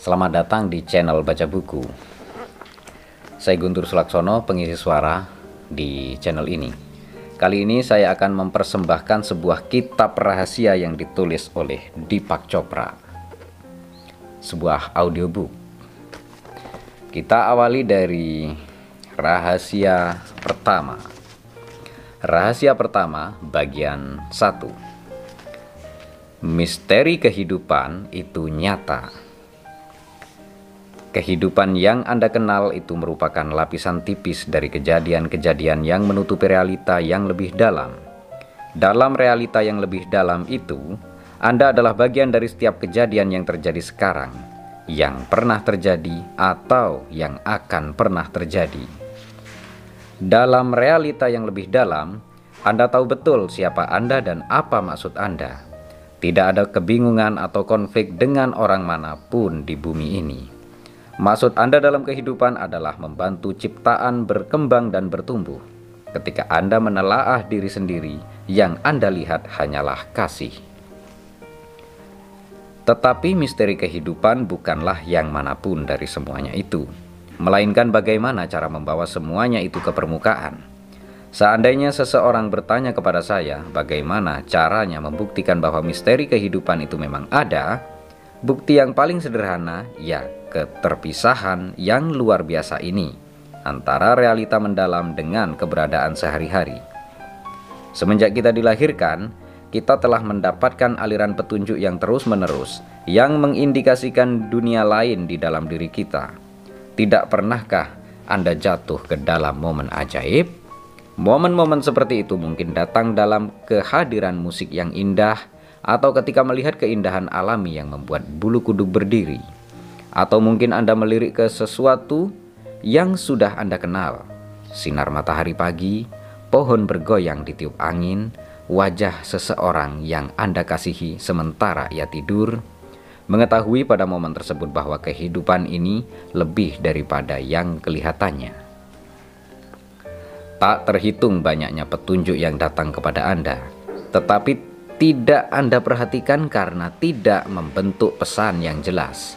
Selamat datang di channel Baca Buku. Saya Guntur Sulaksono, pengisi suara di channel ini. Kali ini saya akan mempersembahkan sebuah kitab rahasia yang ditulis oleh Deepak Chopra. Sebuah audiobook. Kita awali dari rahasia pertama. Rahasia pertama bagian 1. Misteri kehidupan itu nyata Kehidupan yang Anda kenal itu merupakan lapisan tipis dari kejadian-kejadian yang menutupi realita yang lebih dalam. Dalam realita yang lebih dalam itu, Anda adalah bagian dari setiap kejadian yang terjadi sekarang, yang pernah terjadi, atau yang akan pernah terjadi. Dalam realita yang lebih dalam, Anda tahu betul siapa Anda dan apa maksud Anda. Tidak ada kebingungan atau konflik dengan orang mana pun di bumi ini. Maksud Anda dalam kehidupan adalah membantu ciptaan berkembang dan bertumbuh. Ketika Anda menelaah diri sendiri, yang Anda lihat hanyalah kasih. Tetapi misteri kehidupan bukanlah yang mana pun dari semuanya itu, melainkan bagaimana cara membawa semuanya itu ke permukaan. Seandainya seseorang bertanya kepada saya bagaimana caranya membuktikan bahwa misteri kehidupan itu memang ada, bukti yang paling sederhana ya keterpisahan yang luar biasa ini antara realita mendalam dengan keberadaan sehari-hari. Semenjak kita dilahirkan, kita telah mendapatkan aliran petunjuk yang terus-menerus yang mengindikasikan dunia lain di dalam diri kita. Tidak pernahkah Anda jatuh ke dalam momen ajaib? Momen-momen seperti itu mungkin datang dalam kehadiran musik yang indah atau ketika melihat keindahan alami yang membuat bulu kuduk berdiri atau mungkin Anda melirik ke sesuatu yang sudah Anda kenal. Sinar matahari pagi, pohon bergoyang di tiup angin, wajah seseorang yang Anda kasihi sementara ia tidur, mengetahui pada momen tersebut bahwa kehidupan ini lebih daripada yang kelihatannya. Tak terhitung banyaknya petunjuk yang datang kepada Anda, tetapi tidak Anda perhatikan karena tidak membentuk pesan yang jelas.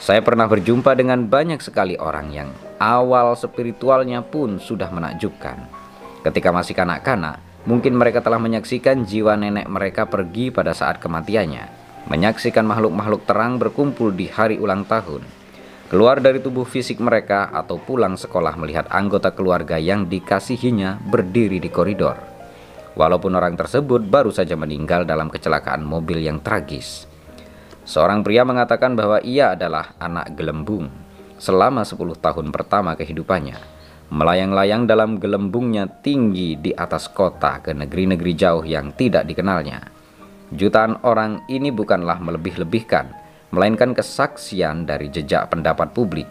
Saya pernah berjumpa dengan banyak sekali orang yang awal spiritualnya pun sudah menakjubkan. Ketika masih kanak-kanak, mungkin mereka telah menyaksikan jiwa nenek mereka pergi pada saat kematiannya, menyaksikan makhluk-makhluk terang berkumpul di hari ulang tahun, keluar dari tubuh fisik mereka atau pulang sekolah melihat anggota keluarga yang dikasihinya berdiri di koridor. Walaupun orang tersebut baru saja meninggal dalam kecelakaan mobil yang tragis. Seorang pria mengatakan bahwa ia adalah anak gelembung selama 10 tahun pertama kehidupannya. Melayang-layang dalam gelembungnya tinggi di atas kota ke negeri-negeri jauh yang tidak dikenalnya. Jutaan orang ini bukanlah melebih-lebihkan, melainkan kesaksian dari jejak pendapat publik.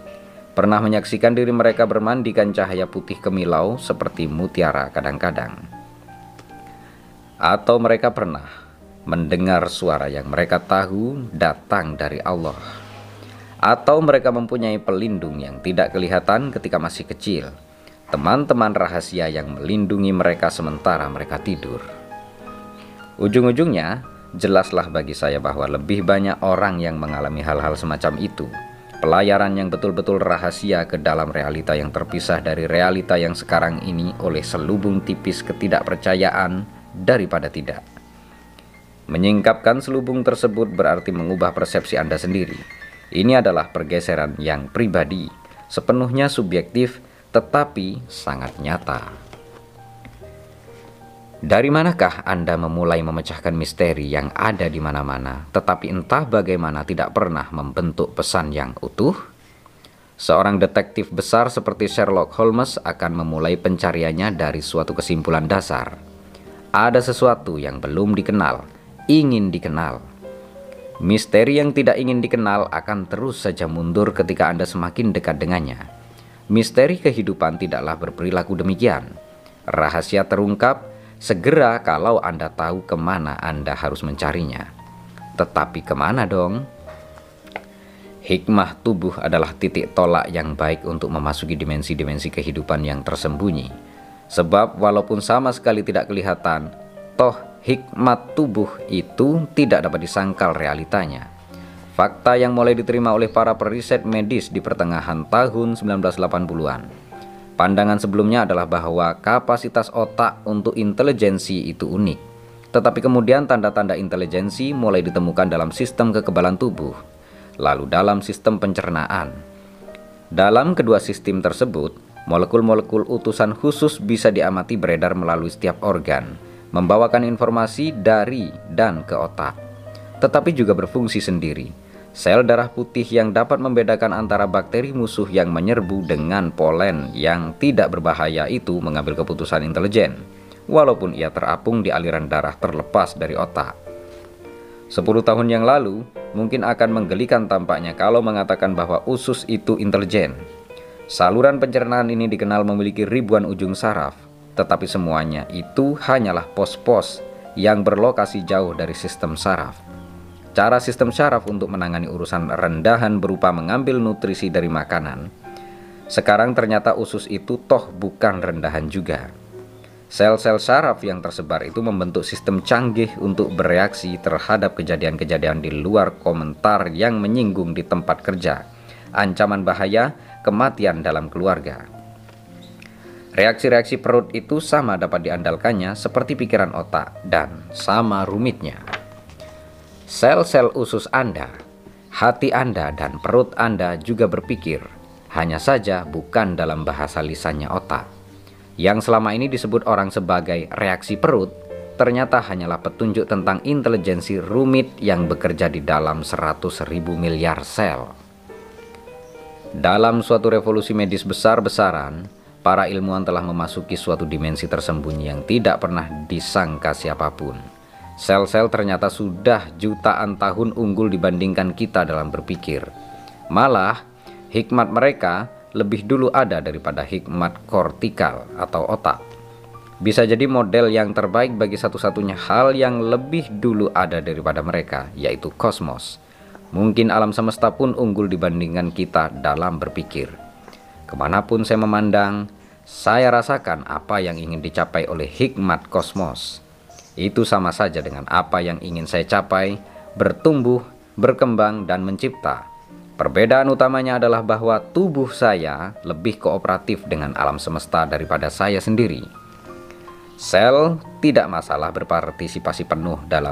Pernah menyaksikan diri mereka bermandikan cahaya putih kemilau seperti mutiara kadang-kadang. Atau mereka pernah mendengar suara yang mereka tahu datang dari Allah, atau mereka mempunyai pelindung yang tidak kelihatan ketika masih kecil, teman-teman rahasia yang melindungi mereka sementara mereka tidur. Ujung-ujungnya, jelaslah bagi saya bahwa lebih banyak orang yang mengalami hal-hal semacam itu. Pelayaran yang betul-betul rahasia ke dalam realita yang terpisah dari realita yang sekarang ini oleh selubung tipis ketidakpercayaan daripada tidak. Menyingkapkan selubung tersebut berarti mengubah persepsi Anda sendiri. Ini adalah pergeseran yang pribadi, sepenuhnya subjektif, tetapi sangat nyata. Dari manakah Anda memulai memecahkan misteri yang ada di mana-mana, tetapi entah bagaimana tidak pernah membentuk pesan yang utuh? Seorang detektif besar seperti Sherlock Holmes akan memulai pencariannya dari suatu kesimpulan dasar. Ada sesuatu yang belum dikenal, ingin dikenal. Misteri yang tidak ingin dikenal akan terus saja mundur ketika Anda semakin dekat dengannya. Misteri kehidupan tidaklah berperilaku demikian. Rahasia terungkap segera kalau Anda tahu ke mana Anda harus mencarinya. Tetapi ke mana dong? Hikmah tubuh adalah titik tolak yang baik untuk memasuki dimensi-dimensi kehidupan yang tersembunyi. Sebab walaupun sama sekali tidak kelihatan, toh hikmat tubuh itu tidak dapat disangkal realitanya. Fakta yang mulai diterima oleh para periset medis di pertengahan tahun 1980-an. Pandangan sebelumnya adalah bahwa kapasitas otak untuk intelijensi itu unik. Tetapi kemudian tanda-tanda intelijensi mulai ditemukan dalam sistem kekebalan tubuh, lalu dalam sistem pencernaan. Dalam kedua sistem tersebut, molekul-molekul utusan khusus bisa diamati beredar melalui setiap organ, membawakan informasi dari dan ke otak, tetapi juga berfungsi sendiri. Sel darah putih yang dapat membedakan antara bakteri musuh yang menyerbu dengan polen yang tidak berbahaya itu mengambil keputusan intelijen, walaupun ia terapung di aliran darah terlepas dari otak. Sepuluh tahun yang lalu, mungkin akan menggelikan tampaknya kalau mengatakan bahwa usus itu intelijen. Saluran pencernaan ini dikenal memiliki ribuan ujung saraf, tetapi semuanya itu hanyalah pos-pos yang berlokasi jauh dari sistem saraf. Cara sistem saraf untuk menangani urusan rendahan berupa mengambil nutrisi dari makanan. Sekarang ternyata usus itu toh bukan rendahan juga. Sel-sel saraf yang tersebar itu membentuk sistem canggih untuk bereaksi terhadap kejadian-kejadian di luar komentar yang menyinggung di tempat kerja, ancaman bahaya, kematian dalam keluarga. Reaksi-reaksi perut itu sama dapat diandalkannya seperti pikiran otak dan sama rumitnya. Sel-sel usus Anda, hati Anda, dan perut Anda juga berpikir, hanya saja bukan dalam bahasa lisannya otak. Yang selama ini disebut orang sebagai reaksi perut, ternyata hanyalah petunjuk tentang intelijensi rumit yang bekerja di dalam 100 ribu miliar sel. Dalam suatu revolusi medis besar-besaran, para ilmuwan telah memasuki suatu dimensi tersembunyi yang tidak pernah disangka siapa pun. Sel-sel ternyata sudah jutaan tahun unggul dibandingkan kita dalam berpikir. Malah, hikmat mereka lebih dulu ada daripada hikmat kortikal atau otak. Bisa jadi model yang terbaik bagi satu-satunya hal yang lebih dulu ada daripada mereka, yaitu kosmos. Mungkin alam semesta pun unggul dibandingkan kita dalam berpikir. Ke mana pun saya memandang, saya rasakan apa yang ingin dicapai oleh hikmat kosmos. Itu sama saja dengan apa yang ingin saya capai, bertumbuh, berkembang, dan mencipta. Perbedaan utamanya adalah bahwa tubuh saya lebih kooperatif dengan alam semesta daripada saya sendiri. Sel tidak masalah berpartisipasi penuh dalam